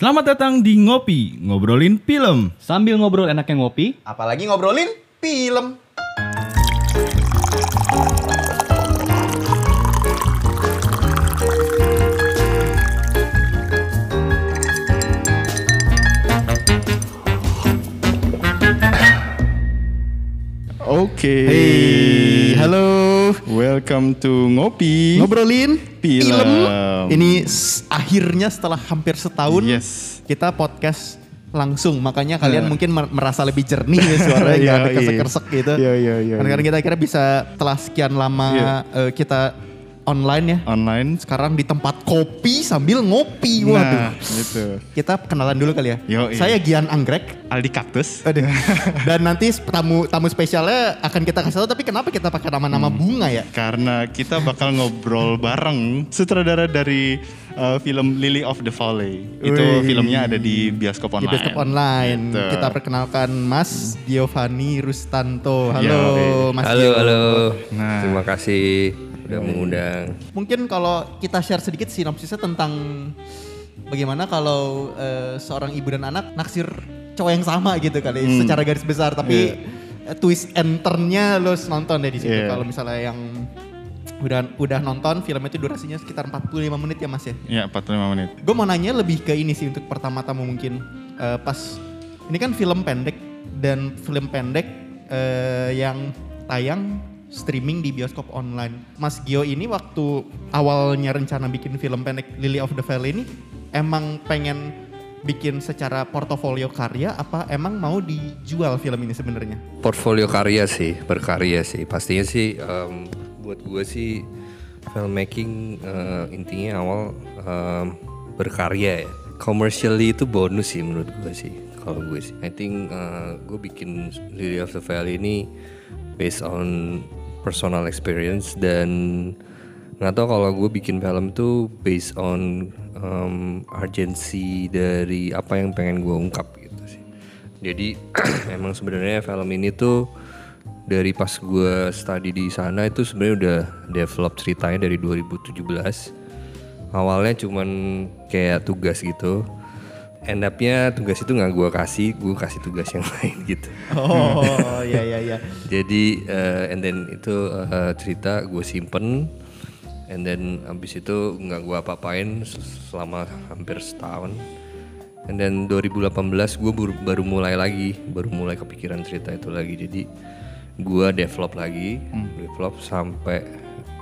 Selamat datang di Ngopi, ngobrolin film. Sambil ngobrol enaknya ngopi, Apalagi ngobrolin film. Oke. Hey, halo. Welcome to Ngopi. Ngobrolin Film. Ini s- akhirnya setelah hampir setahun Yes. kita podcast langsung. Makanya kalian Eh. mungkin mer- merasa lebih jernih ya suaranya nggak ada Iya, iya. kesek-kesek gitu. Iya, iya, iya, Karena iya. kita kira bisa setelah sekian lama Iya. eh, kita online ya. Online. Sekarang di tempat kopi sambil ngopi. Waduh. Nah, gitu. Kita kenalan dulu kali ya. Yo, iya. Saya Gian Anggrek. Aldi Kaktus. Aduh. Dan nanti tamu tamu spesialnya akan kita kasih tahu tapi kenapa kita pakai nama-nama Hmm. bunga ya? Karena kita bakal ngobrol bareng sutradara dari uh, film Lily of the Valley. Itu Wih. filmnya ada di bioskop Di online. bioskop online. Gitu. Kita perkenalkan Mas Giovanni Rustanto. Halo Yo, Mas Halo, Gio. halo. Nah. Terima kasih udah mengundang. Mungkin kalau kita share sedikit sinopsisnya tentang bagaimana kalau eh, seorang ibu dan anak naksir cowok yang sama gitu kali Hmm. secara garis besar tapi eh, twist and turn-nya lo nonton deh di situ Iya. kalau misalnya yang udah udah nonton film itu durasinya sekitar 45 menit ya Mas ya. Ya, 45 menit. Gue mau nanya lebih ke ini sih untuk pertama-tama mungkin Eh, pas ini kan film pendek dan film pendek eh, yang tayang streaming di bioskop online. Mas Gio ini waktu awalnya rencana bikin film pendek Lily of the Valley ini emang pengen bikin secara portofolio karya apa emang mau dijual film ini sebenarnya? Portfolio karya sih, berkarya sih. Pastinya sih em, buat gue sih filmmaking eh, intinya awal em, berkarya ya. Commercially itu bonus sih menurut gue sih. Kalau gue sih, I think eh, gue bikin Lily of the Valley ini based on personal experience dan nggak tahu kalau gue bikin film tuh based on um, urgency dari apa yang pengen gue ungkap gitu sih. Jadi emang sebenarnya film ini tuh dari pas gue study di sana itu sebenarnya udah develop ceritanya dari 2017. Awalnya cuman kayak tugas gitu. End up-nya tugas itu nggak gue kasih, gue kasih tugas yang lain gitu. Oh iya iya iya. Jadi eh, and then itu eh, cerita gue simpen and then abis itu nggak gue apa-apain sel- selama hampir setahun. And then 2018 gue baru, baru mulai lagi, baru mulai kepikiran cerita itu lagi. Jadi gue develop lagi, develop sampai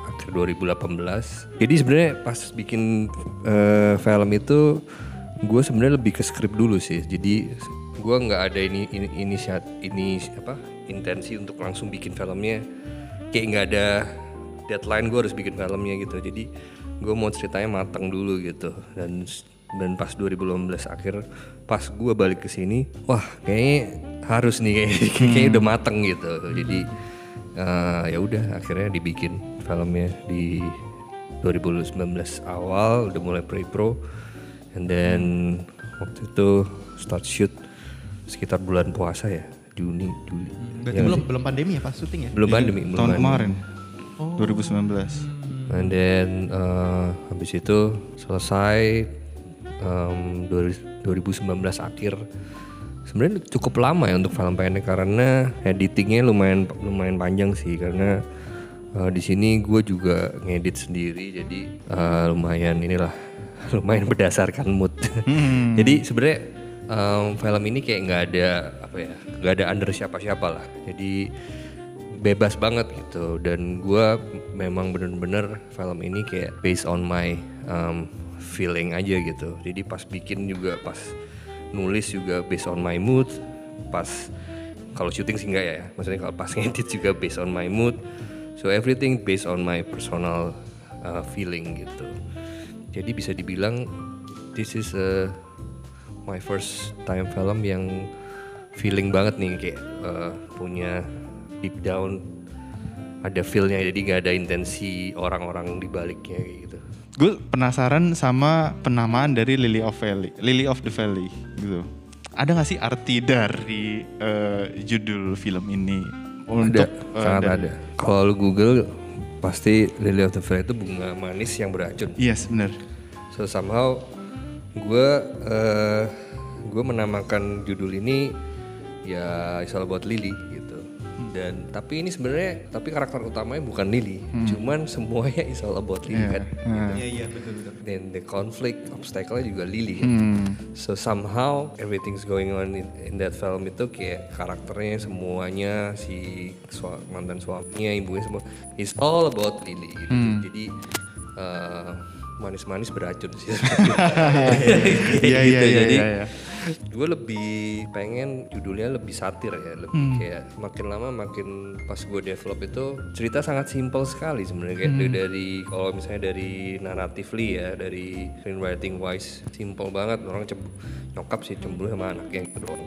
akhir 2018. Jadi sebenarnya pas bikin eh, film itu gue sebenarnya lebih ke skrip dulu sih. Jadi gue nggak ada ini ini inisiat ini apa intensi untuk langsung bikin filmnya. Kayak nggak ada deadline gue harus bikin filmnya gitu. Jadi gue mau ceritanya matang dulu gitu dan dan pas 2018 akhir pas gue balik ke sini wah kayaknya harus nih kayak kayaknya udah mateng gitu jadi eh, ya udah akhirnya dibikin filmnya di 2019 awal udah mulai pre-pro and then waktu itu start shoot sekitar bulan puasa ya Juni Juli Berarti belum belum pandemi ya pas syuting ya? belum pandemi belum Tahun pandemi. kemarin. 2019. And then uh, habis itu selesai um, 2019 akhir. Sebenarnya cukup lama ya untuk film pendek karena editingnya lumayan lumayan panjang sih karena uh, di sini gue juga ngedit sendiri jadi uh, lumayan inilah lumayan berdasarkan mood. jadi sebenarnya um, film ini kayak nggak ada apa ya nggak ada under siapa-siapa lah. Jadi bebas banget gitu. Dan gue memang bener-bener film ini kayak based on my um, feeling aja gitu. Jadi pas bikin juga pas nulis juga based on my mood. Pas kalau syuting sih enggak ya maksudnya kalau pas ngedit juga based on my mood. So everything based on my personal uh, feeling gitu jadi bisa dibilang this is a my first time film yang feeling banget nih kayak uh, punya deep down ada feelnya jadi nggak ada intensi orang-orang di baliknya kayak gitu. Gue penasaran sama penamaan dari Lily of Valley, Lily of the Valley gitu. Ada gak sih arti dari eh, judul film ini untuk ada, eh, sangat dari- ada. Kalau Google pasti Lily of the Valley itu bunga manis yang beracun. Yes, benar. So somehow gue eh gue menamakan judul ini ya It's All About Lily dan tapi ini sebenarnya tapi karakter utamanya bukan Lily. Cuman semuanya It's All About Lily kan? Iya. Iya betul betul. dan the conflict obstacle juga Lily. Kan. so somehow everything's going on in, in that film itu kayak karakternya semuanya si sua- mantan suaminya ibunya semua it's all about Lily gitu. Jadi eh, manis-manis beracun sih. Iya, iya, iya, jadi iya, iya. Gue lebih pengen judulnya lebih satir ya lebih kayak makin lama makin pas gue develop itu cerita sangat simpel sekali sebenarnya kayak dari- dari kalau misalnya dari narratively ya dari screenwriting wise simple banget. Orang cem- nyokap sih cemburu sama anaknya gitu doang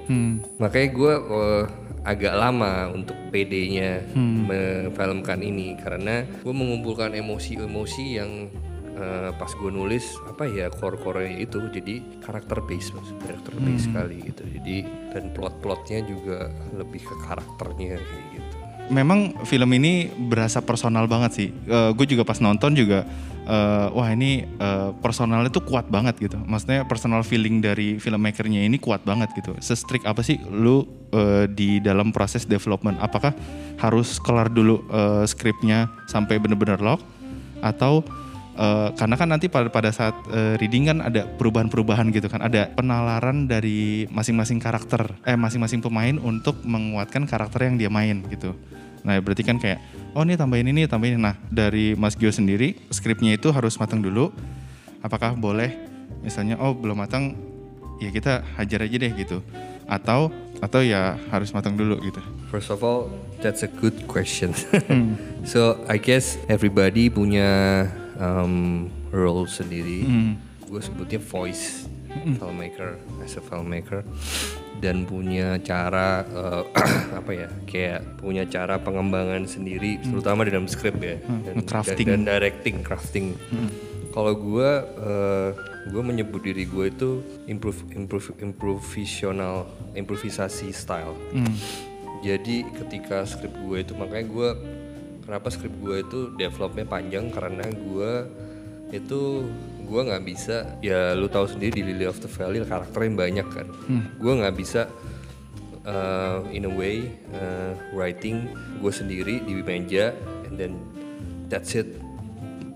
makanya gue eh, agak lama untuk PD-nya memfilmkan ini karena gue mengumpulkan emosi-emosi yang Eh, pas gue nulis apa ya core core itu jadi karakter base mas karakter base sekali gitu jadi dan plot plotnya juga lebih ke karakternya kayak gitu Memang film ini berasa personal banget sih. gue juga pas nonton juga, eh, wah ini eh, personalnya tuh kuat banget gitu. Maksudnya personal feeling dari filmmakernya ini kuat banget gitu. Se-strict apa sih lu eh, di dalam proses development? Apakah harus kelar dulu eh, skripnya sampai bener-bener lock? Atau eh, karena kan nanti pada pada saat eh, reading kan ada perubahan-perubahan gitu kan, ada penalaran dari masing-masing karakter, eh masing-masing pemain untuk menguatkan karakter yang dia main gitu. Nah berarti kan kayak, oh ini tambahin ini, tambahin ini. Nah dari Mas Gio sendiri, skripnya itu harus matang dulu. Apakah boleh, misalnya, oh belum matang, ya kita hajar aja deh gitu. Atau atau ya harus matang dulu gitu. First of all, that's a good question. so I guess everybody punya um, role sendiri. Gue sebutnya voice filmmaker, as a filmmaker, dan punya cara uh, apa ya, kayak punya cara pengembangan sendiri, terutama dalam skrip ya, dan, Crafting. dan, directing, crafting. Kalau gue, uh, gue menyebut diri gue itu improve, improve, improvisional, improvisasi style. Jadi ketika skrip gue itu makanya gue kenapa skrip gue itu developnya panjang? Karena gue itu gue nggak bisa ya lu tahu sendiri di Lily of the Valley karakternya banyak kan. Gue nggak bisa uh, in a way uh, writing gue sendiri di meja and then that's it.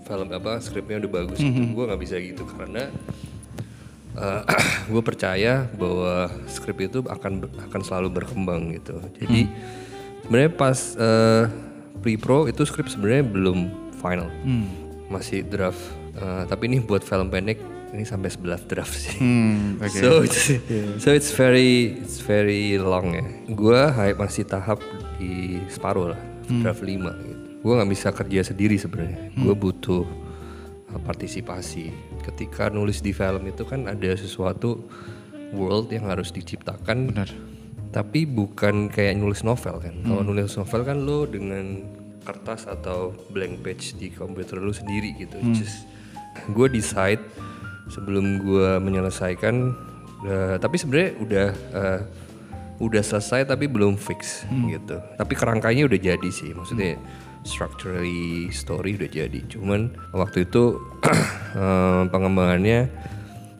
Film apa skripnya udah bagus. Gue nggak bisa gitu karena gue percaya bahwa skrip itu akan akan selalu berkembang gitu. Jadi sebenarnya pas eh, pre-pro itu skrip sebenarnya belum final, masih draft. Eh, tapi ini buat film pendek ini sampai 11 draft sih. Hmm, oke. So it's, so it's very it's very long ya. Gue masih tahap di separuh lah, draft 5 gitu. Gue nggak bisa kerja sendiri sebenarnya. Gue butuh uh, partisipasi. Ketika nulis di film itu kan ada sesuatu world yang harus diciptakan. Benar. Tapi bukan kayak nulis novel kan. Kalau nulis novel kan lo dengan kertas atau blank page di komputer lu sendiri gitu. Just gue decide sebelum gue menyelesaikan. eh, tapi sebenarnya udah eh, udah selesai tapi belum fix gitu. Tapi kerangkanya udah jadi sih. Maksudnya structurally story udah jadi. Cuman waktu itu eh, pengembangannya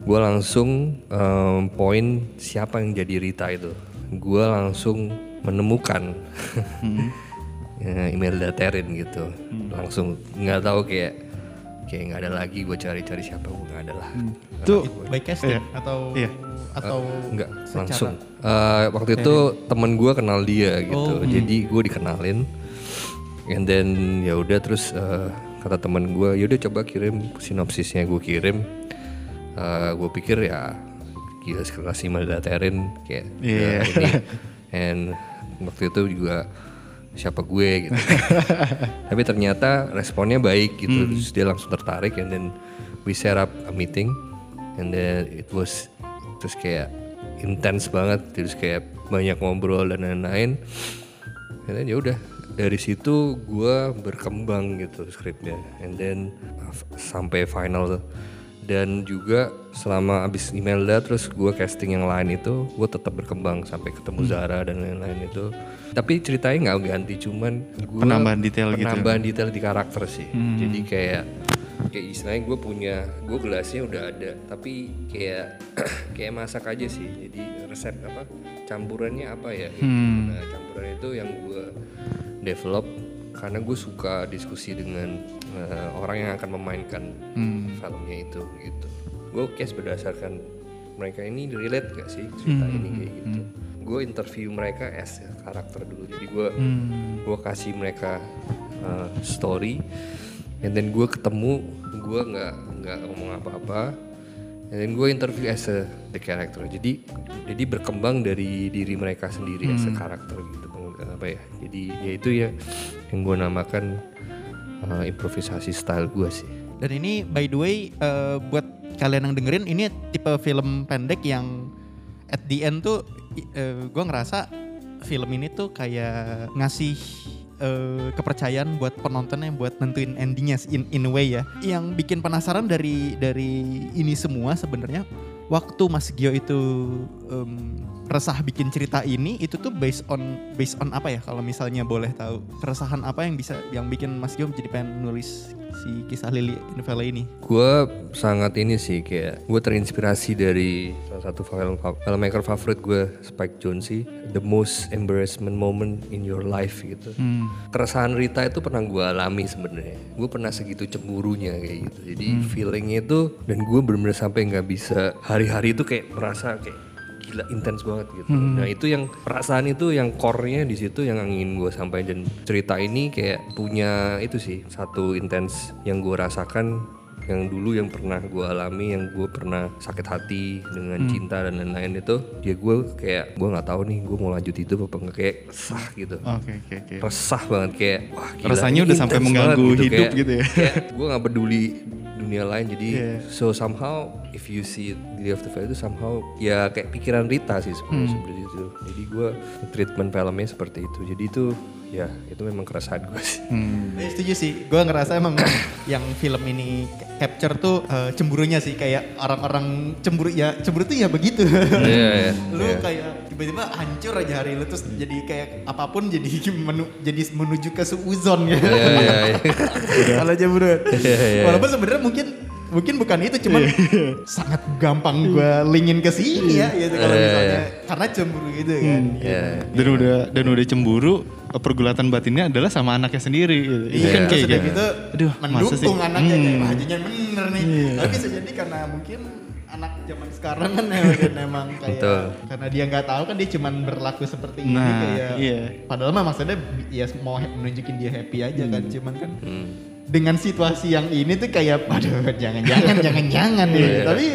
gue langsung em, poin siapa yang jadi Rita itu gue langsung menemukan. Ya, email daterin gitu. Langsung nggak tahu kayak kayak nggak ada lagi gue cari-cari siapa gue nggak ada lah. Tuh By casting atau Iya. atau nggak secara- langsung. Eh, waktu itu temen gue kenal dia gitu. Jadi gue dikenalin. And then ya udah terus eh, kata temen gue yaudah coba kirim. Sinopsisnya gue kirim. Gue pikir ya gila sekelas email daterin kayak Iya. "Ya, ini. And waktu itu juga siapa gue? gitu. Tapi ternyata responnya baik gitu terus dia langsung tertarik and then we set up a meeting and then it was terus kayak intens banget terus kayak banyak ngobrol dan lain-lain. And then ya udah dari situ gue berkembang gitu skripnya and then sampai final dan juga selama abis Imelda terus gue casting yang lain itu gue tetap berkembang sampai ketemu Zara dan lain-lain itu. Tapi ceritanya nggak ganti cuman gua Penambahan detail gitu. penambahan detail di karakter sih. Jadi kayak kayak istilahnya gue punya gue gelasnya udah ada tapi kayak kayak masak aja sih. Jadi resep apa campurannya apa ya? Gitu. nah campuran itu yang gue develop karena gue suka diskusi dengan eh, orang yang akan memainkan filmnya itu gitu. Gue case berdasarkan mereka ini relate gak sih cerita ini kayak gitu? Gue interview mereka as karakter dulu. Jadi gue gue kasih mereka uh, story and then gue ketemu gue nggak nggak ngomong apa-apa and then gue interview as a the character. Jadi jadi berkembang dari diri mereka sendiri as a karakter gitu apa ya jadi ya itu ya yang gue namakan uh, improvisasi style gue sih Dan ini by the way eh, buat kalian yang dengerin ini tipe film pendek yang at the end tuh gue ngerasa film ini tuh kayak ngasih eh, kepercayaan buat penontonnya buat nentuin endingnya in in a way ya. Yang bikin penasaran dari dari ini semua sebenarnya waktu Mas Gio itu em, resah bikin cerita ini itu tuh based on based on apa ya? Kalau misalnya boleh tahu keresahan apa yang bisa yang bikin Mas Gio jadi pengen nulis si kisah Lily novela ini? Gue sangat ini sih kayak gue terinspirasi dari salah satu film filmmaker favorit gue Spike Jonze the most embarrassment moment in your life gitu. Keresahan Rita itu pernah gue alami sebenarnya. Gue pernah segitu cemburunya kayak gitu. Jadi feelingnya itu dan gue bener-bener sampai nggak bisa hari-hari itu kayak merasa kayak gila intens banget gitu. Nah itu yang perasaan itu yang core-nya di situ yang ingin gue sampaikan cerita ini kayak punya itu sih satu intens yang gue rasakan yang dulu yang pernah gue alami yang gue pernah sakit hati dengan cinta dan lain-lain itu ya gue kayak gue nggak tahu nih gue mau lanjut itu apa enggak kayak resah gitu Oke oke oke. resah banget kayak wah gila, Rasanya udah sampai mengganggu banget hidup Kayak- gitu ya. kayak gue nggak peduli dunia lain jadi Iya. so somehow if you see it, Lily of the Valley itu somehow ya kayak pikiran Rita sih sebenarnya Hmm. seperti itu jadi gue treatment filmnya seperti itu jadi itu ya itu memang keresahan gue sih. Hmm. Eh, setuju sih. Gue ngerasa emang yang film ini capture tuh eh, cemburunya sih. Kayak orang-orang cemburu ya cemburu tuh ya begitu. Iya, iya, lu iya. kayak tiba-tiba hancur aja hari lu terus jadi kayak apa pun jadi menu, jadi menuju ke suuzon ya. Iya, iya, iya. kalau cemburu. Iya, iya. walaupun sebenarnya mungkin mungkin bukan itu cuman sangat gampang gue linkin ke sini ya gitu kalau Iya, iya, misalnya. karena cemburu gitu kan. Iya. Dan udah dan udah cemburu pergulatan batinnya adalah sama anaknya sendiri. Gitu. Itu Iya, kan terus kayak udah gitu. gitu Aduh, masa sih? mendukung anaknya kayak Hmm. wah jangan bener nih. Tapi bisa jadi karena mungkin anak zaman sekarang kan ya mungkin emang kayak Betul. karena dia nggak tahu kan dia cuman berlaku seperti ini Nah, kayak iya. padahal mah maksudnya ya mau menunjukin dia happy aja kan cuman kan Hmm. dengan situasi yang ini tuh kayak aduh jangan jangan jangan jangan Iya. nih tapi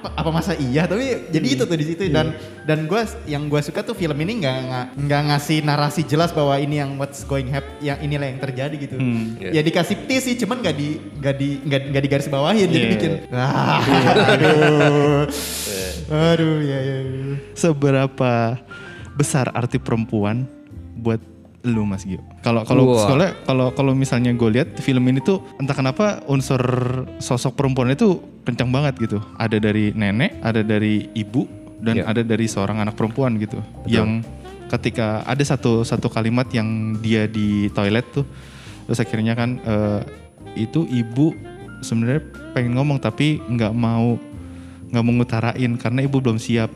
apa apa masa iya tapi jadi itu tuh di situ dan dan gue yang gue suka tuh film ini nggak nggak ngasih narasi jelas bahwa ini yang what's going hap yang inilah yang terjadi gitu Hmm. Iya. ya dikasih tis sih cuman nggak di nggak di nggak nggak digaris bawahin jadi Iya. bikin ah, aduh aduh ya ya, ya. Seberapa besar arti perempuan buat lu Mas Gio? Kalau kalau Wah. soalnya kalau kalau misalnya gue lihat film ini tuh entah kenapa unsur sosok perempuan itu kencang banget gitu. Ada dari nenek, ada dari ibu dan Iya. ada dari seorang anak perempuan gitu. Yang ketika ada satu satu kalimat yang dia di toilet tuh terus akhirnya kan eh, itu ibu sebenarnya pengen ngomong tapi nggak mau nggak mau ngutarain karena ibu belum siap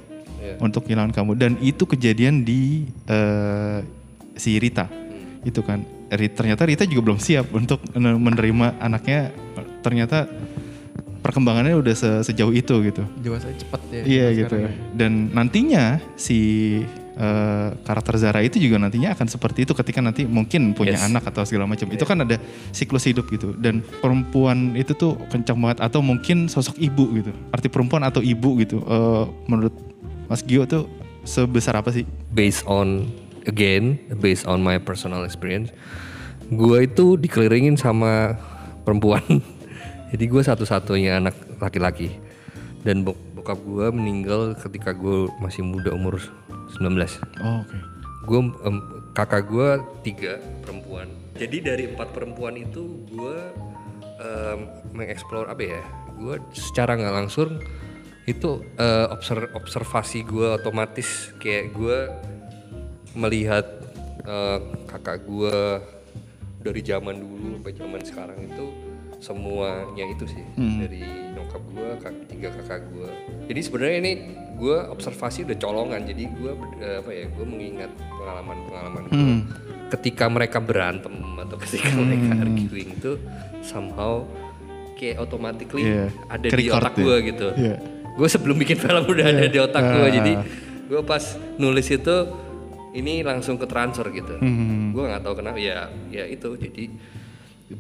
Iya. untuk kehilangan kamu dan itu kejadian di eh, si Rita. Itu kan. Ternyata Rita juga belum siap untuk mener- menerima anaknya. Ternyata perkembangannya udah se- sejauh itu gitu. Dewasa cepet ya iya gitu sekarang ya. dan nantinya si eh, karakter Zara itu juga nantinya akan seperti itu ketika nanti mungkin punya Yes. anak atau segala macam. Itu kan ada siklus hidup gitu. Dan perempuan itu tuh kencang banget atau mungkin sosok ibu gitu. Arti perempuan atau ibu gitu. Eh, menurut Mas Gio tuh sebesar apa sih? Based on again based on my personal experience gue itu dikelilingin sama perempuan. Jadi gue satu-satunya anak laki-laki. Dan bok bokap gue meninggal ketika gue masih muda umur 19 oh, oke. Gue em, kakak gue tiga perempuan. Jadi dari empat perempuan itu gue em, mengeksplor apa ya? Gue secara nggak langsung itu obser- observasi gue otomatis. Kayak gue melihat eh, kakak gue dari zaman dulu sampai zaman sekarang itu semuanya itu sih Hmm. dari nyokap gue, kak, tiga kakak gue. Jadi sebenarnya ini gue observasi udah colongan, jadi gue apa ya, gue mengingat pengalaman-pengalaman gue. Hmm. Ketika mereka berantem atau ketika mereka arguing itu somehow kayak automatically Iya, ada di ke-record otak ya. gue gitu. Iya. Gue sebelum bikin film udah ada di otak gue, Ah. jadi gue pas nulis itu ini langsung ke transfer gitu. Hmm. Gue nggak tahu kenapa ya ya itu jadi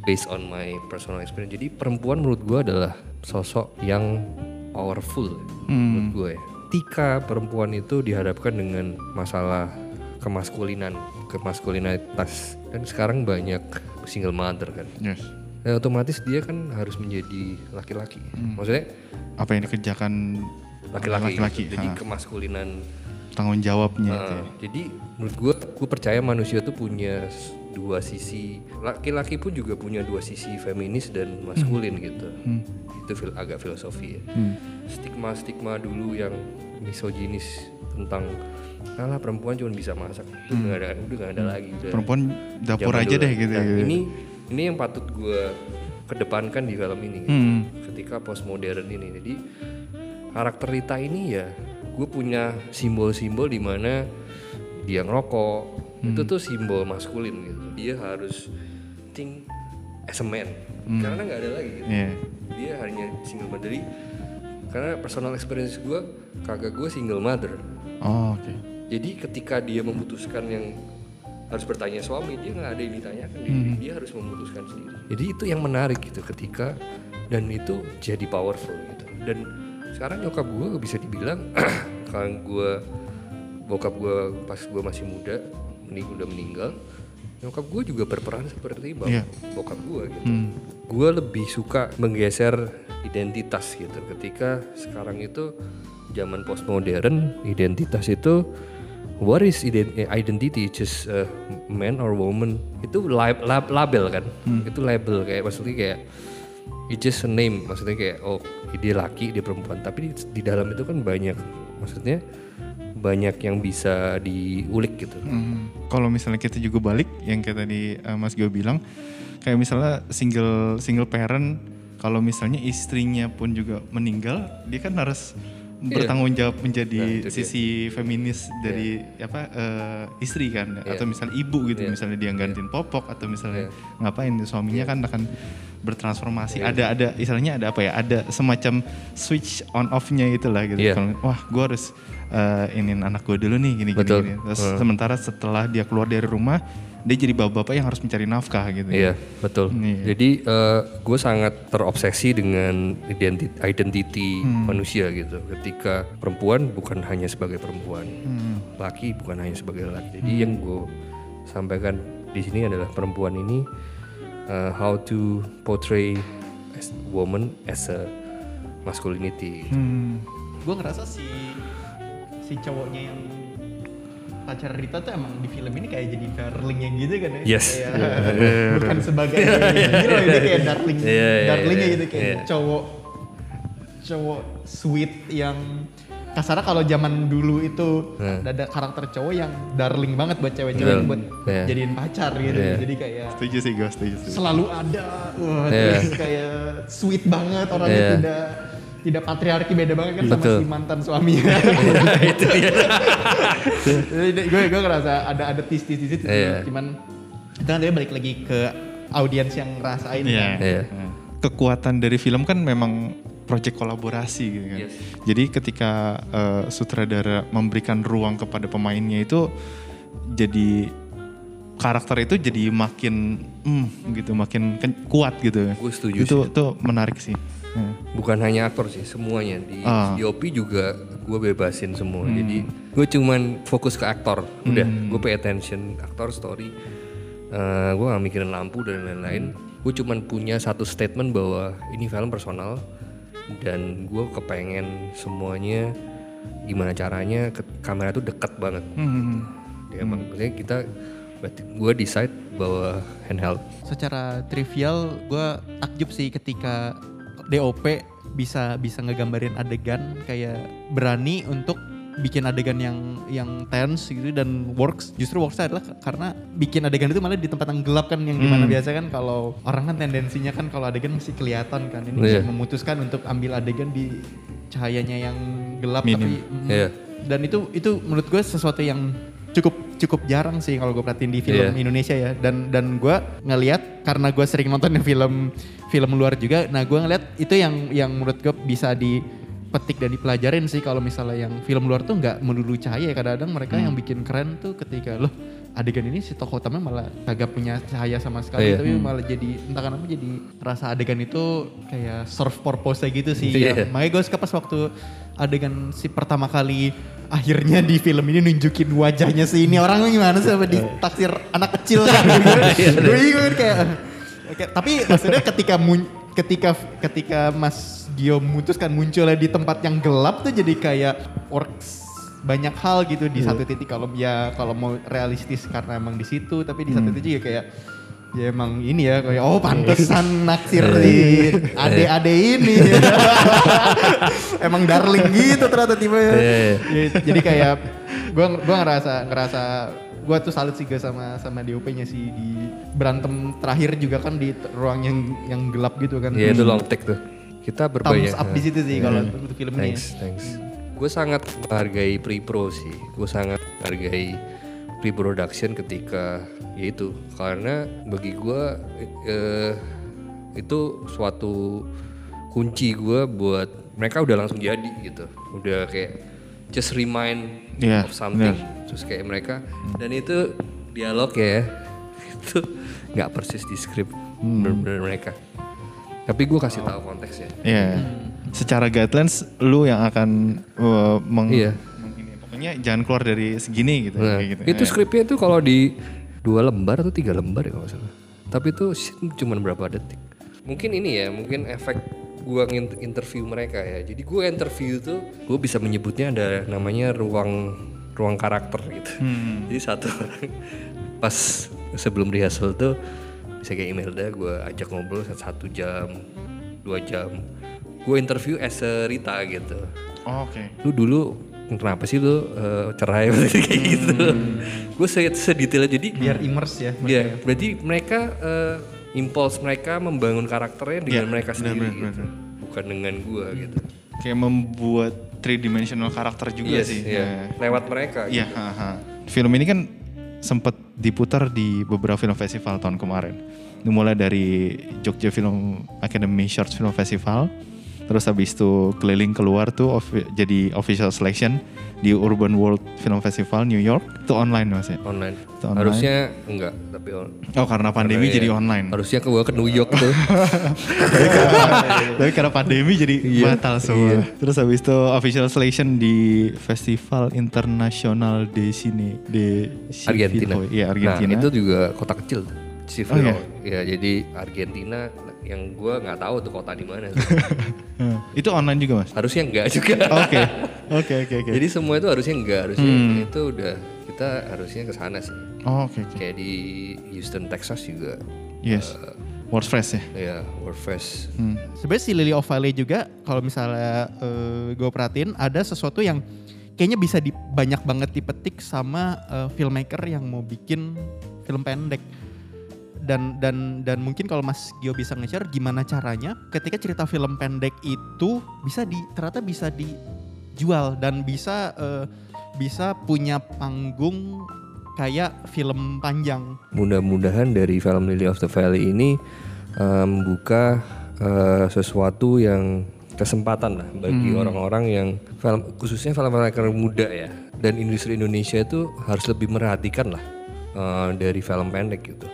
based on my personal experience. Jadi perempuan menurut gue adalah sosok yang powerful Hmm. menurut gue. ya. Ketika perempuan itu dihadapkan dengan masalah kemaskulinan, kemaskulinitas kan sekarang banyak single mother kan. Yes. Ya, otomatis dia kan harus menjadi laki-laki. Maksudnya Apa yang dikerjakan laki-laki. laki-laki. Jadi ha. kemaskulinan tanggung jawabnya Nah, ya. jadi menurut gue, gue percaya manusia tuh punya dua sisi. Laki-laki pun juga punya dua sisi feminis dan maskulin gitu. Itu fil- agak filosofi ya. Hmm. Stigma-stigma dulu yang misoginis tentang alah perempuan cuma bisa masak itu nggak ada udah nggak ada lagi udah Perempuan dapur aja dulu. deh gitu. Nah, gitu. ini ini yang patut gue kedepankan di film ini gitu. Hmm. ketika postmodern ini jadi karakter Rita ini ya gue punya simbol-simbol di mana dia ngerokok itu tuh simbol maskulin gitu dia harus think as a man karena nggak ada lagi gitu Iya. dia hanya single mother Jadi, karena personal experience gue kakak gue single mother Oh, oke. jadi ketika dia memutuskan yang harus bertanya suami, dia nggak ada yang ditanyakan, dia, Hmm. dia harus memutuskan sendiri. Jadi itu yang menarik gitu ketika dan itu jadi powerful gitu. Dan sekarang nyokap gue bisa dibilang kalau gue bokap gue pas gue masih muda, mening udah meninggal, nyokap gue juga berperan seperti bap- Iya. bokap gue gitu. Hmm. Gue lebih suka menggeser identitas gitu. Ketika sekarang itu zaman postmodern, identitas itu what is eh, identity? Just a man or woman? Itu lab, lab- label kan? Itu label kayak maksudnya kayak it's just a name. Maksudnya kayak oh dia laki, dia perempuan. Tapi di, di dalam itu kan banyak maksudnya banyak yang bisa diulik gitu. Hmm, Kalau misalnya kita juga balik yang kayak tadi eh, Mas Gio bilang, kayak misalnya single single parent, kalau misalnya istrinya pun juga meninggal, dia kan harus bertanggung jawab menjadi Nah, itu dia. sisi feminis dari apa eh, istri kan, Iya. atau misalnya ibu gitu, Iya. misalnya dia gantiin popok atau misalnya ngapain suaminya kan akan bertransformasi. Iya. Ada ada istilahnya ada apa ya? Ada semacam switch on off-nya itulah gitu. Iya. Kalau, Wah, gue harus eh, inin anak gue dulu nih gini gini. Betul. gini. Terus Hmm. sementara setelah dia keluar dari rumah, dia jadi bapak-bapak yang harus mencari nafkah gitu. Iya betul. Iya. Jadi gue sangat terobsesi dengan identi identity Hmm. manusia gitu. Ketika perempuan bukan hanya sebagai perempuan, Hmm. laki bukan hanya sebagai laki. Jadi yang gue sampaikan di sini adalah perempuan ini uh, how to portray as woman as a masculinity. Hmm. gue ngerasa si si cowoknya yang pacar Rita tuh emang di film ini kayak jadi darlingnya gitu kan ya Yes. kayak bukan sebagai hero ini kayak darling Iya, iya, darlingnya iya, gitu kayak iya. cowok cowok sweet yang kasarnya kalau zaman dulu itu Hmm. ada karakter cowok yang darling banget buat cewek-cewek Betul. buat Iya. jadiin pacar gitu Iya. jadi kayak Setuju sih gue, setuju. setuju. selalu ada wah, Iya. terus kayak sweet banget orangnya Iya. tidak tidak patriarki beda banget kan sama Betul. si mantan suaminya itu dia. Jadi gue gue ngerasa ada ada tis tis tis itu Iya. cuman itu kan dia balik lagi ke audiens yang ngerasain Iya. kan. Iya. Nah, Kekuatan dari film kan memang proyek kolaborasi gitu kan. Yes. Jadi ketika eh, sutradara memberikan ruang kepada pemainnya itu jadi karakter itu jadi makin hmm, gitu, makin kuat gitu. Gue setuju Itu itu menarik sih. Hmm. bukan hanya aktor sih semuanya. Di Ah. DOP juga gue bebasin semua. Jadi gue cuman fokus ke aktor. Udah gue pay attention. Aktor story. Eh gue gak mikirin lampu dan lain-lain. Gue cuman punya satu statement bahwa ini film personal dan gue kepengen semuanya gimana caranya ke kamera tuh deket banget. Hmm. ya emang maksudnya kita berarti gue decide bahwa handheld. Secara trivial gue takjub sih ketika DOP bisa bisa ngegambarin adegan kayak berani untuk bikin adegan yang yang tense gitu dan works justru works adalah karena bikin adegan itu malah di tempat yang gelap kan yang di mana biasa kan kalau orang kan tendensinya kan kalau adegan masih kelihatan kan ini Iya. memutuskan untuk ambil adegan di cahayanya yang gelap Minim. tapi mm, Iya. dan itu itu menurut gue sesuatu yang cukup cukup jarang sih kalau gue perhatiin di film Iya. Indonesia ya dan dan gue ngelihat karena gue sering nonton film film luar juga nah gue ngeliat itu yang yang menurut gue bisa dipetik dan dipelajarin sih kalau misalnya yang film luar tuh nggak melulu cahaya ya kadang-kadang mereka yang bikin keren tuh ketika loh adegan ini si tokoh utama malah kagak punya cahaya sama sekali Iya. tapi malah jadi entah kenapa jadi rasa adegan itu kayak serve purpose gitu sih Iya. ya. makanya gue suka pas waktu adegan si pertama kali akhirnya di film ini nunjukin wajahnya si ini. Orang gimana sih? Apa ditaksir anak kecil kan gue ingat kayak Oke, tapi maksudnya ketika mun, ketika ketika Mas Gio memutuskan munculnya di tempat yang gelap tuh jadi kayak works banyak hal gitu di satu titik. Kalau ya kalau mau realistis karena emang di situ tapi di satu titik juga kayak ya emang ini ya kayak oh pantesan naksir di ade-ade ini emang darling gitu ternyata tiba ya. Ya, jadi kayak gua gua ngerasa ngerasa gua tuh salut sih sama sama DOP-nya sih di berantem terakhir juga kan di ruang yang yang gelap gitu kan. Ya itu long take tuh. Kita berbanyak. Thumbs up di situ sih kalau untuk film ini. ya. Thanks, thanks. Gue sangat menghargai pre-pro sih. Gue sangat menghargai pre-production ketika yaitu karena bagi gue eh, itu suatu kunci gue buat mereka udah langsung jadi gitu. Udah kayak just remind Iya, of something. Terus kayak mereka dan itu dialog ya itu nggak persis di skrip Hmm. bener-bener mereka. Tapi gue kasih tahu konteksnya. Iya. Secara guidelines lu yang akan uh, meng, Iya. meng- ini, pokoknya jangan keluar dari segini gitu. Nah, kayak gitu. itu Iya. skripnya itu kalau di dua lembar atau tiga lembar ya kalau salah. Tapi itu cuma berapa detik. Mungkin ini ya, mungkin efek gua interview mereka ya. Jadi gua interview tuh, gue bisa menyebutnya ada namanya ruang ruang karakter gitu. Hmm. Jadi satu orang pas sebelum rehearsal tuh bisa kayak Imelda, gue ajak ngobrol satu jam, dua jam. Gue interview as a Rita gitu Oh, Oke. lu dulu kenapa sih lu eh, cerai kayak gitu gue se sedetail jadi Biar immerse ya. ya berarti mereka eh, impuls mereka membangun karakternya dengan Iya, mereka sendiri benar, gitu bukan dengan gua gitu Kayak membuat three dimensional karakter juga Yes, sih. iya. Iya. lewat mereka Iya, haha. Film ini kan sempat diputar di beberapa film festival tahun kemarin. Mulai dari Jogja Film Academy Short Film Festival, terus habis itu keliling keluar tuh of- jadi official selection di Urban World Film Festival New York. Itu online mas ya? online. Itu online. harusnya enggak tapi on- Oh karena pandemi Karena jadi ya, online. harusnya ke ke New York tuh Tapi karena pandemi jadi Iya, batal semua. Terus habis itu official selection di Festival Internasional de Cine de Argentina. Iya Argentina. nah itu juga kota kecil Civil Oh, iya? ya jadi Argentina yang gua nggak tahu tuh kota di mana. Itu online juga mas? harusnya enggak juga Oke, oke, oke, oke. Jadi semua itu harusnya enggak, harusnya Hmm. itu udah kita harusnya ke sana sih. Oh, oke, oke. Kayak di Houston, Texas juga. Yes. World Fresh ya. Ya, Warfest. Hmm. Sebenarnya si Lily of Valley juga kalau misalnya gue perhatiin ada sesuatu yang kayaknya bisa di, banyak banget dipetik sama eh, filmmaker yang mau bikin film pendek. Dan dan dan mungkin kalau Mas Gio bisa nge-share gimana caranya ketika cerita film pendek itu bisa di ternyata bisa dijual dan bisa eh, bisa punya panggung kayak film panjang. Mudah-mudahan dari film Lily of the Valley ini eh, membuka eh, sesuatu yang kesempatan lah bagi orang-orang yang film khususnya film-film muda ya dan industri Indonesia itu harus lebih merhatikan lah eh, dari film pendek gitu.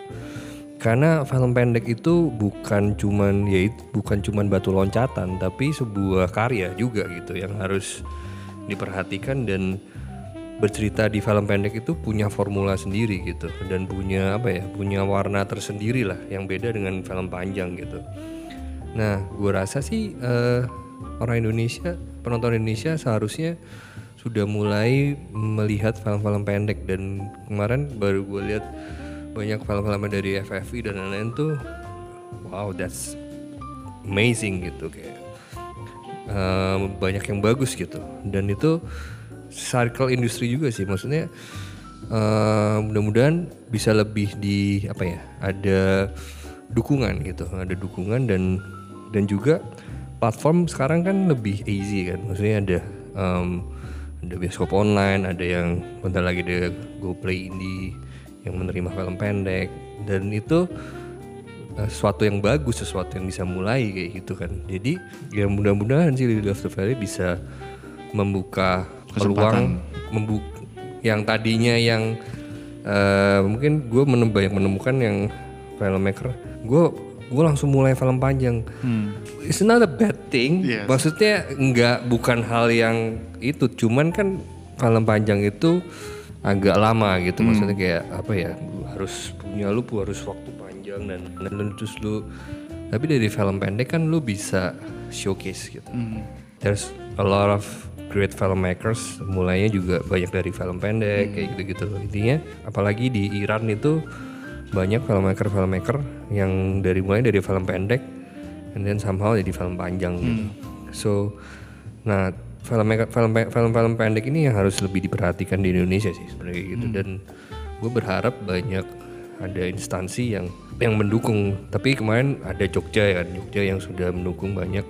Karena film pendek itu bukan cuman ya bukan cuman batu loncatan tapi sebuah karya juga gitu yang harus diperhatikan dan bercerita di film pendek itu punya formula sendiri gitu dan punya apa ya punya warna tersendiri lah yang beda dengan film panjang gitu. Nah, gue rasa sih eh, orang Indonesia penonton Indonesia seharusnya sudah mulai melihat film-film pendek dan kemarin baru gue lihat banyak film-film dari FFI dan lain-lain tuh wow that's amazing gitu kayak eh, banyak yang bagus gitu. Dan itu circle industri juga sih maksudnya eh, mudah-mudahan bisa lebih di apa ya ada dukungan gitu ada dukungan dan dan juga platform sekarang kan lebih easy kan maksudnya ada em, ada bioskop online ada yang bentar lagi ada GoPlay Indie yang menerima film pendek dan itu eh, sesuatu yang bagus, sesuatu yang bisa mulai kayak gitu kan. Jadi ya mudah-mudahan sih Lily of the Valley bisa membuka peluang, membuka yang tadinya yang eh, mungkin gue menem- banyak menemukan yang filmmaker, gue gue langsung mulai film panjang. It's not a bad thing. Yes. Maksudnya nggak bukan hal yang itu, cuman kan film panjang itu agak lama gitu. Maksudnya kayak apa ya? Harus punya lu harus waktu panjang dan dan lu terus lu tapi dari film pendek kan lu bisa showcase gitu. There's a lot of great filmmakers mulainya juga banyak dari film pendek kayak gitu-gitu intinya apalagi di Iran itu banyak filmmaker filmmaker yang dari mulai dari film pendek and then somehow jadi film panjang gitu so nah filmmaker film film film pendek ini yang harus lebih diperhatikan di Indonesia sih sebenarnya gitu. Dan gue berharap banyak ada instansi yang yang mendukung. Tapi kemarin ada Jogja ya kan Jogja yang sudah mendukung banyak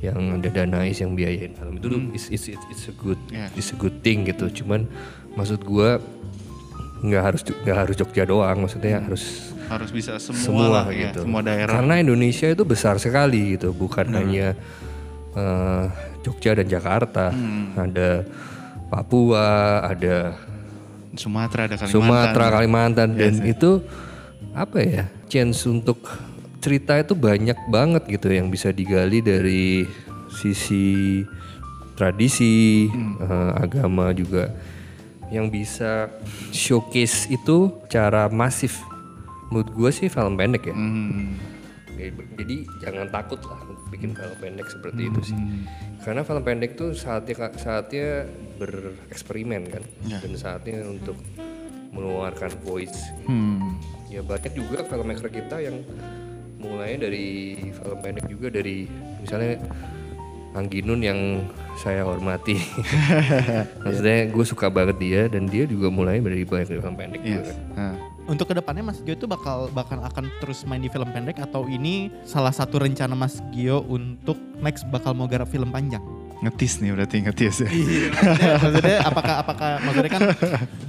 yang ada danais yang biayain film itu it's, it's, it's, it's a good Yeah. it's a good thing gitu. Cuman maksud gua nggak harus nggak harus Jogja doang maksudnya harus Harus bisa semua, semua lah, ya, gitu. semua daerah. karena Indonesia itu besar sekali gitu bukan hanya eh, Jogja dan Jakarta Hmm. ada Papua ada Sumatera ada Kalimantan. Sumatera, Kalimantan dan itu apa ya? Chance untuk cerita itu banyak banget gitu yang bisa digali dari sisi tradisi, eh, agama juga yang bisa showcase itu cara masif. Menurut gue sih film pendek ya. Hmm. Jadi jangan takut lah bikin film pendek seperti itu sih. Karena film pendek tuh saatnya saatnya bereksperimen kan, dan saatnya untuk mengeluarkan voice. Hmm. Ya banyak juga filmmaker kita yang mulai dari film pendek juga dari misalnya Angginun yang saya hormati. Maksudnya gue suka banget dia dan dia juga mulai dari banyak dari film pendek juga Yes. kan. Nah. Untuk ke depannya Mas Gio itu bakal bakal akan terus main di film pendek atau ini salah satu rencana Mas Gio untuk next bakal mau garap film panjang? Ngetis nih berarti ngetis ya. maksudnya, maksudnya apakah apakah maksudnya kan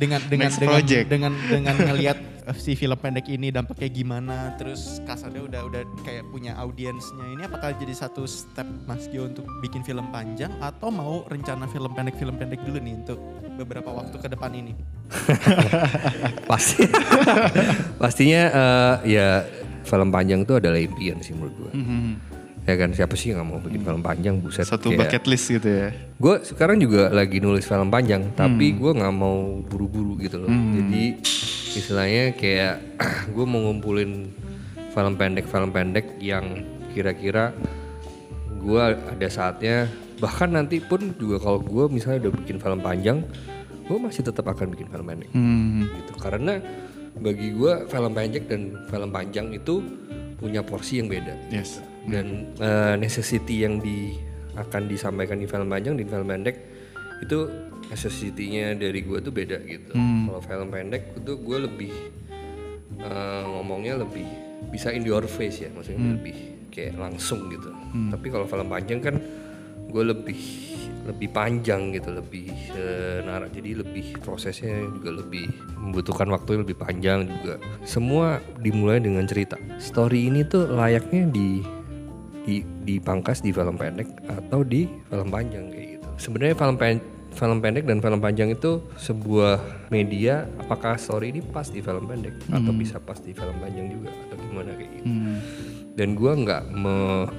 dengan dengan dengan project. dengan dengan ngelihat si film pendek ini dampaknya gimana? Terus kasarnya udah udah kayak punya audiensnya. Ini apakah jadi satu step Mas Gio untuk bikin film panjang? Atau mau rencana film pendek film pendek dulu nih untuk beberapa waktu ke depan ini? Pasti. Pastinya eh, ya film panjang itu adalah impian sih menurut gue. Ya kan siapa sih yang nggak mau bikin film panjang buset. Satu kayak- bucket list gitu ya. Gue sekarang juga lagi nulis film panjang, tapi gue nggak mau buru-buru gitu loh. Jadi istilahnya kayak gue mau ngumpulin film pendek film pendek yang kira-kira gue ada saatnya bahkan nanti pun juga kalau gue misalnya udah bikin film panjang, gue masih tetap akan bikin film pendek Hmm. gitu. Karena bagi gue film pendek dan film panjang itu punya porsi yang beda Yes. Dan eh, necessity yang di akan disampaikan di film panjang di film pendek itu necessity-nya dari gue tuh beda gitu. Kalau film pendek itu gue lebih eh, ngomongnya lebih bisa in your face ya, maksudnya lebih kayak langsung gitu. Tapi kalau film panjang kan gue lebih lebih panjang gitu, lebih narak jadi lebih prosesnya juga lebih membutuhkan waktu yang lebih panjang juga. Semua dimulai dengan cerita. Story ini tuh layaknya di di dipangkas di film pendek atau di film panjang kayak gitu. Sebenarnya film pen, film pendek dan film panjang itu sebuah media apakah story ini pas di film pendek atau bisa pas di film panjang juga atau gimana kayak gitu. Dan gua nggak me-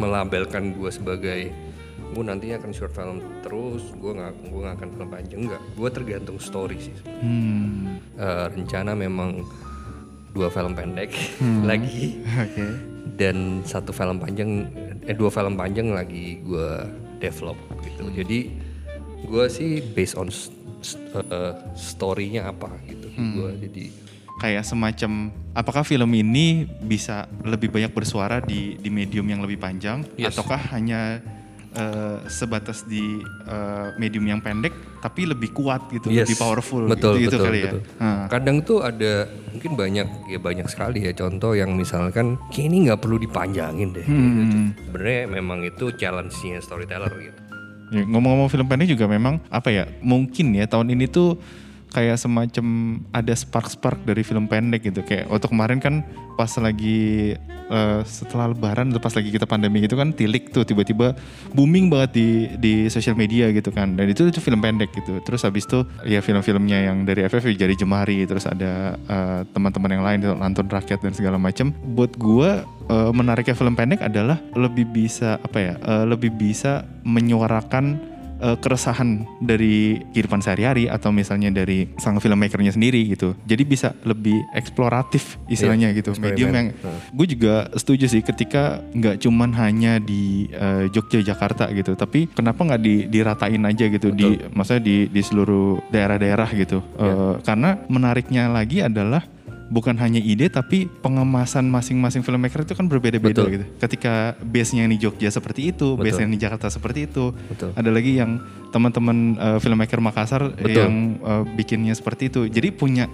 melabelkan gua sebagai gue nantinya akan short film terus gue nggak gue nggak akan film panjang nggak gue tergantung story sih. Hmm. Eh, rencana memang dua film pendek lagi Oke. Dan satu film panjang eh dua film panjang lagi gue develop gitu. Jadi gue sih based on eh, story-nya apa gitu. Gue jadi Kayak semacam apakah film ini bisa lebih banyak bersuara di di medium yang lebih panjang? Yes. ataukah hanya eh, sebatas di eh, medium yang pendek tapi lebih kuat gitu, Yes. lebih powerful betul, gitu, betul, kali betul. ya. Nah, Kadang tuh ada mungkin banyak ya banyak sekali ya contoh yang misalkan ini nggak perlu dipanjangin deh. kayak gitu. Sebenarnya memang itu challenge-nya storyteller gitu. Ya, ngomong-ngomong film pendek juga memang apa ya mungkin ya tahun ini tuh kayak semacam ada spark-spark dari film pendek gitu. Kayak waktu kemarin kan pas lagi eh, setelah lebaran atau pas lagi kita pandemi gitu kan tilik tuh tiba-tiba booming banget di di sosial media gitu kan. Dan itu itu film pendek gitu. Terus habis itu ya film-filmnya yang dari FF jadi jemari terus ada eh, teman-teman yang lain nonton rakyat dan segala macam buat gua eh, menariknya film pendek adalah lebih bisa apa ya eh, lebih bisa menyuarakan eh, keresahan dari kehidupan sehari-hari atau misalnya dari sang filmmakernya sendiri gitu. Jadi bisa lebih eksploratif istilahnya gitu. eksperimen. Medium yang gue juga setuju sih ketika nggak cuman hanya di eh, Jogja Jakarta gitu, tapi kenapa nggak di, diratain aja gitu di maksudnya di di seluruh daerah-daerah gitu. Eh, karena menariknya lagi adalah bukan hanya ide tapi pengemasan masing-masing filmmaker itu kan berbeda-beda Betul. gitu. Ketika base-nya yang di Jogja seperti itu, Betul. base-nya yang di Jakarta seperti itu. Betul. Ada lagi yang teman-teman uh, filmmaker Makassar Betul. yang uh, bikinnya seperti itu. Jadi punya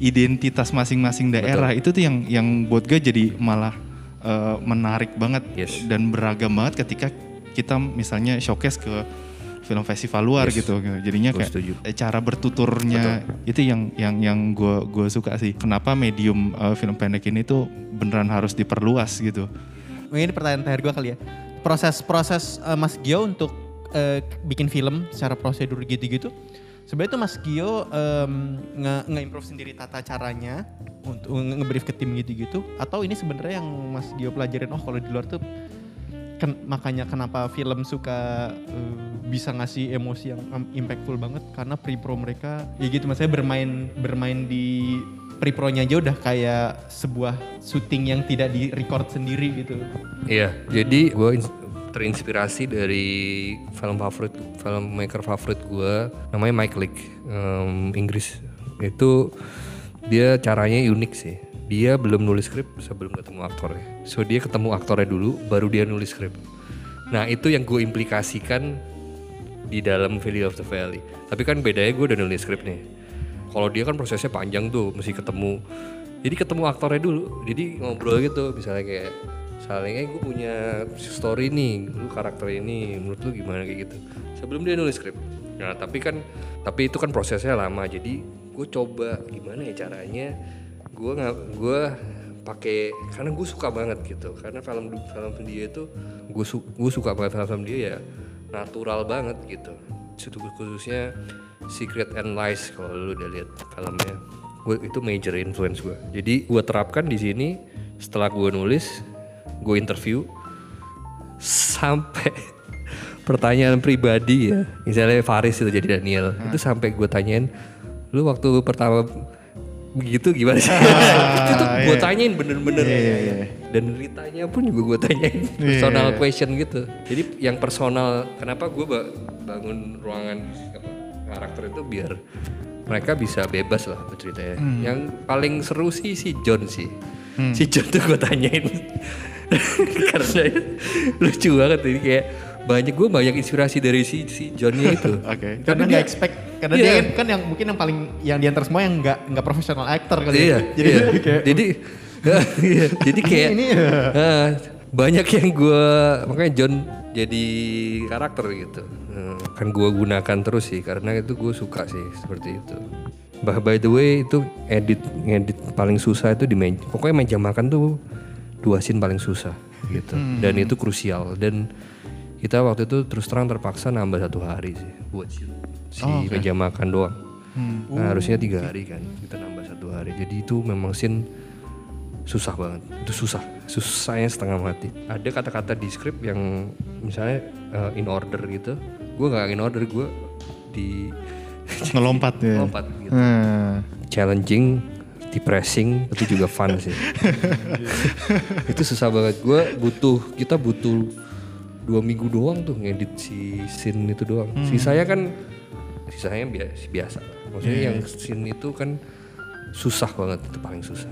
identitas masing-masing daerah. Itu tuh yang yang buat gue jadi malah uh, menarik banget Yes. dan beragam banget ketika kita misalnya showcase ke film festival luar Yes. gitu. Jadinya Gue kayak setuju. eh, cara bertuturnya itu yang yang yang gue gue suka sih. Kenapa medium uh, film pendek ini tuh beneran harus diperluas gitu. Mungkin ini pertanyaan terakhir gue kali ya. Proses-proses eh, Mas Gio untuk eh, bikin film secara prosedur gitu-gitu. Sebenarnya tuh Mas Gio nge- nge-improve sendiri tata caranya untuk nge- nge-brief ke tim gitu-gitu. Atau ini sebenarnya yang Mas Gio pelajarin, oh kalau di luar tuh ken- makanya kenapa film suka eh, bisa ngasih emosi yang um, impactful banget karena pre-pro mereka ya gitu maksudnya bermain bermain di pre-pro-nya aja udah kayak sebuah syuting yang tidak di record sendiri gitu. Iya, jadi gue terinspirasi dari film favorit, filmmaker favorit gue, namanya Mike Leake, em, Inggris. Itu dia caranya unik sih. Dia belum nulis skrip sebelum ketemu aktornya. So dia ketemu aktornya dulu, baru dia nulis skrip. Nah itu yang gue implikasikan di dalam Valley of the Valley. Tapi kan bedanya gue udah nulis skrip nih. Kalau dia kan prosesnya panjang tuh, mesti ketemu. Jadi ketemu aktornya dulu, jadi ngobrol gitu, misalnya kayak misalnya gue punya story nih, lu karakter ini, menurut lu gimana kayak gitu. Sebelum dia nulis skrip. Nah tapi kan, tapi itu kan prosesnya lama, jadi gue coba gimana ya caranya, gue nggak, gue pakai karena gue suka banget gitu. Karena film film dia itu gue su, gue suka banget film film dia ya natural banget gitu. Khususnya Secret and Lies kalau lu udah lihat filmnya. Gue itu major influence gue jadi gue terapkan di sini setelah gue nulis gue interview sampai pertanyaan pribadi ya. Misalnya Faris itu jadi Daniel itu sampai gue tanyain lu waktu pertama begitu gimana sih? Itu tuh gue tanyain bener-bener. Dan ceritanya pun juga gue tanyain. Personal question gitu. Jadi yang personal kenapa gue bangun ruangan apa, karakter itu biar mereka bisa bebas lah berceritanya yang paling seru sih si John sih. Si John tuh gue tanyain. Karena lucu banget ini kayak banyak gue banyak inspirasi dari si si Johnnya itu Oke. Karena nggak expect, karena Iya. dia kan, kan yang mungkin yang paling yang diantar semua yang nggak nggak profesional actor kali. iya, ya. Jadi iya. kayak jadi iya, jadi kayak ini ya. ah, banyak yang gue makanya John jadi karakter gitu Hmm, kan gue gunakan terus sih karena itu gue suka sih seperti itu bah by the way itu edit ngedit paling susah itu di meja pokoknya meja makan tuh dua scene paling susah gitu dan itu krusial dan kita waktu itu terus terang terpaksa nambah satu hari sih buat si, si meja makan doang. Nah, harusnya tiga hari kan kita nambah satu hari. Jadi itu memang scene susah banget. Itu susah. Susahnya setengah mati. Ada kata-kata di skrip yang misalnya uh, in order gitu. Gue nggak in order gue di Ngelompat ya. lompat gitu. Hmm. challenging depressing tapi juga fun sih. Itu susah banget. Gue butuh kita butuh dua minggu doang tuh ngedit si scene itu doang sisanya kan sisanya biasa biasa maksudnya yang scene itu kan susah banget itu paling susah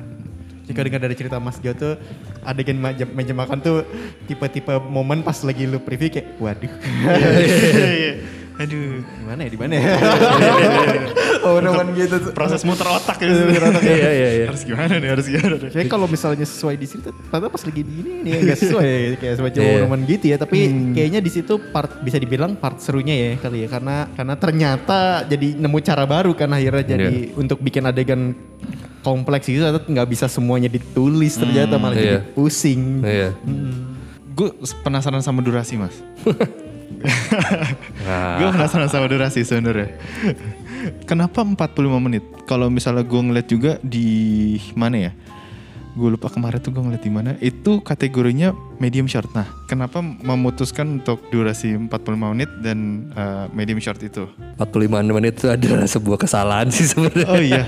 Jika dengar dari cerita Mas Gio tuh adegan meja, meja makan tuh tipe-tipe momen pas lagi lu preview kayak waduh. Aduh. Gimana ya di mana ya? oh, roman gitu tuh. Proses muter otak gitu. Iya iya iya. harus gimana nih, harus gimana nih. Jadi kalau misalnya sesuai di situ, ternyata pas lagi di ini nih nggak sesuai kayak semacam Iya. roman gitu ya. Tapi kayaknya di situ part bisa dibilang part serunya ya kali ya, karena karena ternyata jadi nemu cara baru kan akhirnya jadi untuk bikin adegan kompleks itu ternyata nggak bisa semuanya ditulis ternyata malah jadi Iya. pusing. Iya. Gue penasaran sama durasi mas. Nah, gue penasaran sama durasi sebenarnya. Kenapa 45 menit? Kalau misalnya gue ngeliat juga di mana ya? Gue lupa kemarin tuh gue ngeliat di mana. Itu kategorinya medium short. Nah, kenapa memutuskan untuk durasi 45 menit dan uh, medium short itu? 45 menit itu adalah sebuah kesalahan sih sebenarnya. Oh iya.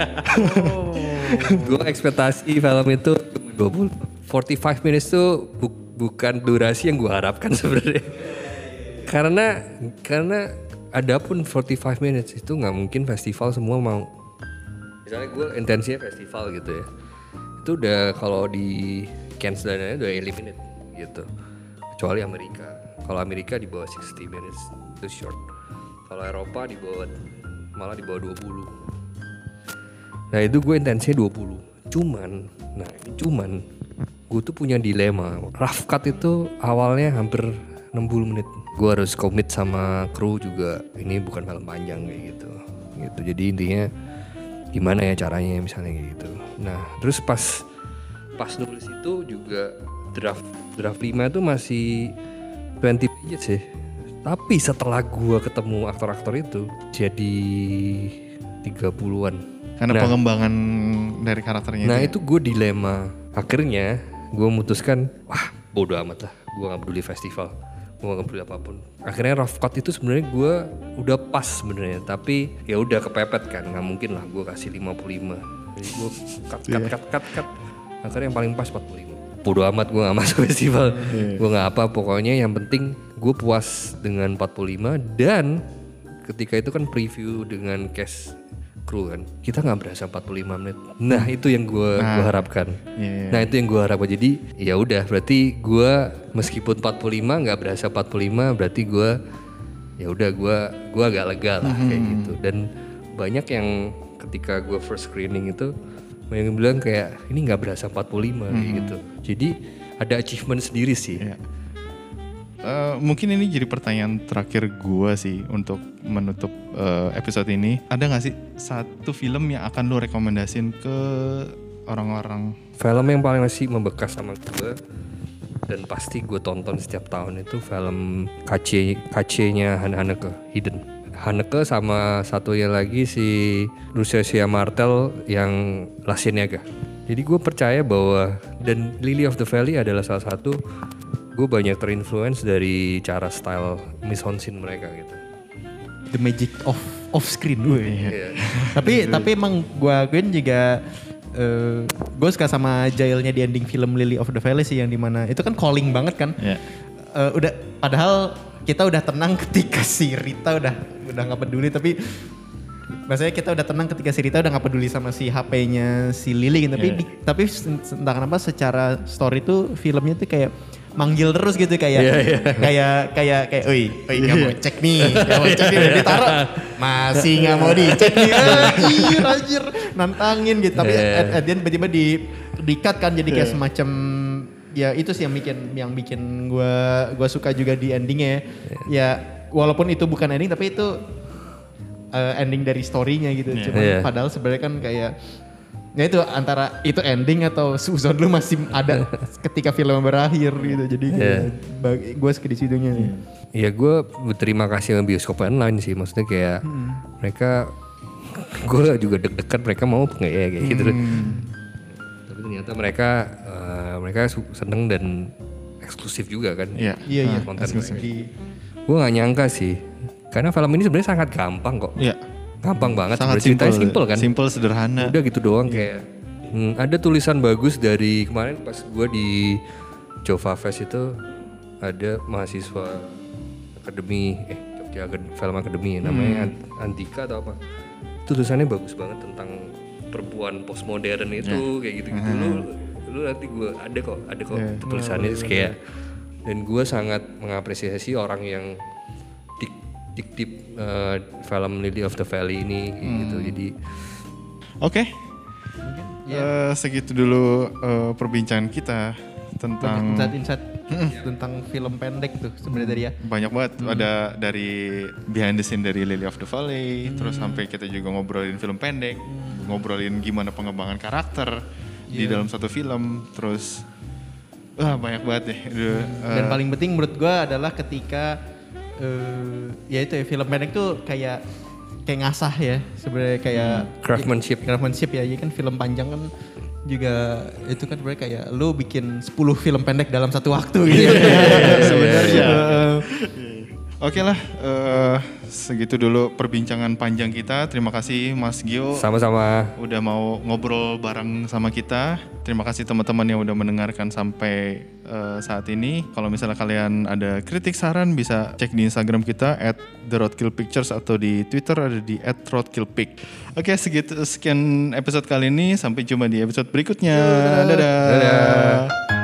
gue ekspektasi film itu 20 45 minutes tuh bu- bukan durasi yang gue harapkan sebenarnya. karena karena adapun 45 minutes itu nggak mungkin festival semua mau. Misalnya gue intensinya festival gitu ya. Itu udah kalau di Cannes dan udah eliminate gitu. Kecuali Amerika. Kalau Amerika di bawah 60 minutes itu short. Kalau Eropa di bawah malah di bawah 20. Nah itu gue intensinya 20 Cuman Nah ini cuman Gue tuh punya dilema Rough cut itu awalnya hampir 60 menit Gue harus komit sama kru juga Ini bukan film panjang kayak gitu gitu Jadi intinya Gimana ya caranya misalnya kayak gitu Nah terus pas Pas nulis itu juga Draft Draft 5 itu masih 20 pages sih Tapi setelah gue ketemu aktor-aktor itu Jadi 30-an Karena pengembangan dari karakternya Nah itu. ya? itu gue dilema. Akhirnya gue memutuskan, wah bodo amat lah. Gue gak peduli festival. Gue gak peduli apa pun. Akhirnya rough cut itu sebenarnya gue udah pas sebenarnya. Tapi ya udah kepepet kan. Nggak mungkin lah gue kasih 55. Jadi gue cut, cut, cut, cut, cut. Akhirnya yang paling pas 45. Bodo amat gue gak masuk festival. Gue gak apa. Pokoknya yang penting gue puas dengan 45. Dan ketika itu kan preview dengan cast kru kan. Kita nggak berasa 45 menit. Nah itu yang gue gua harapkan. Iya, iya. nah itu yang gue harapkan. Jadi ya udah berarti gue meskipun 45 nggak berasa 45 berarti gue ya udah gue gua agak lega lah kayak gitu. Dan banyak yang ketika gue first screening itu yang bilang kayak ini nggak berasa 45 kayak gitu. Jadi ada achievement sendiri sih. Iya. Eh, mungkin ini jadi pertanyaan terakhir gua sih untuk menutup eh, episode ini. Ada nggak sih satu film yang akan lo rekomendasiin ke orang-orang? Film yang paling masih membekas sama gue dan pasti gue tonton setiap tahun itu film KC KC-nya Han Haneke Hidden. Haneke sama satunya lagi si Lucia Martel yang La Cienega. Jadi gue percaya bahwa dan Lily of the Valley adalah salah satu gue banyak terinfluence dari cara style en scene mereka gitu. The magic of off screen gue. Iya. tapi tapi emang gua akuin juga eh gue suka sama jailnya di ending film Lily of the Valley sih yang di mana itu kan calling banget kan. Iya. Eh, udah padahal kita udah tenang ketika si Rita udah udah nggak peduli tapi maksudnya kita udah tenang ketika si Rita udah nggak peduli sama si HP-nya si Lily gitu. Tapi Iya. di- tapi entah kenapa secara story tuh filmnya tuh kayak manggil terus gitu kayak Iya, iya. kayak kayak kayak oi oi nggak mau cek nih nggak mau cek nih udah ditaruh masih nggak mau dicek nih anjir anjir nantangin gitu tapi Iya. at, at the end tiba-tiba di di cut kan jadi kayak semacam ya itu sih yang bikin yang bikin gua gua suka juga di endingnya Iya. ya walaupun itu bukan ending tapi itu eh, ending dari storynya gitu cuman Iya. padahal sebenarnya kan kayak ya itu antara itu ending atau suzon lu masih ada ketika film berakhir gitu. Jadi Iya. gue suka di situnya. Ya gue berterima kasih sama bioskop online sih. Maksudnya kayak mereka Gue juga deg-degan mereka mau nggak ya kayak gitu. Tapi ternyata mereka eh, Mereka su- seneng dan eksklusif juga kan. Iya. iya iya. Konten Gue gak nyangka sih. Karena film ini sebenarnya sangat gampang kok. Iya. Gampang banget Sangat sebenarnya. Ceritanya simple, simple kan? Simple sederhana. Udah gitu doang kayak hmm, Ada tulisan bagus dari kemarin pas gue di Jova Fest itu Ada mahasiswa akademi eh Jogja Film Academy namanya Ant- Antika atau apa. Tulisannya bagus banget tentang perempuan postmodern itu kayak gitu-gitu. Lu lu nanti gue ada kok ada kok Iya. tulisannya terus kayak dan gue sangat mengapresiasi orang yang dik diktip eh, film Lily of the Valley ini kayak gitu. Jadi Oke. Eh, segitu dulu eh, perbincangan kita tentang Insight-insight tentang film pendek tuh sebenarnya dari ya. banyak banget. Ada dari behind the scene dari Lily of the Valley terus sampai kita juga ngobrolin film pendek ngobrolin gimana pengembangan karakter di dalam satu film terus wah banyak banget deh. Eh, Dan paling penting menurut gua adalah ketika eh ya itu ya film pendek tuh kayak kayak ngasah ya sebenarnya kayak craftsmanship craftsmanship ya. Jadi kan film panjang kan juga itu kan sebenarnya kayak lu bikin 10 film pendek dalam satu waktu gitu ya. sebenarnya. Oke lah, eh, segitu dulu perbincangan panjang kita. Terima kasih Mas Gio sama-sama udah mau ngobrol bareng sama kita. Terima kasih teman-teman yang udah mendengarkan sampai eh, saat ini. Kalau misalnya kalian ada kritik saran bisa cek di Instagram kita at The Roadkill Pictures atau di Twitter ada di at Roadkillpic. Oke, segitu sekian episode kali ini. Sampai jumpa di episode berikutnya. Dadah. Dadah.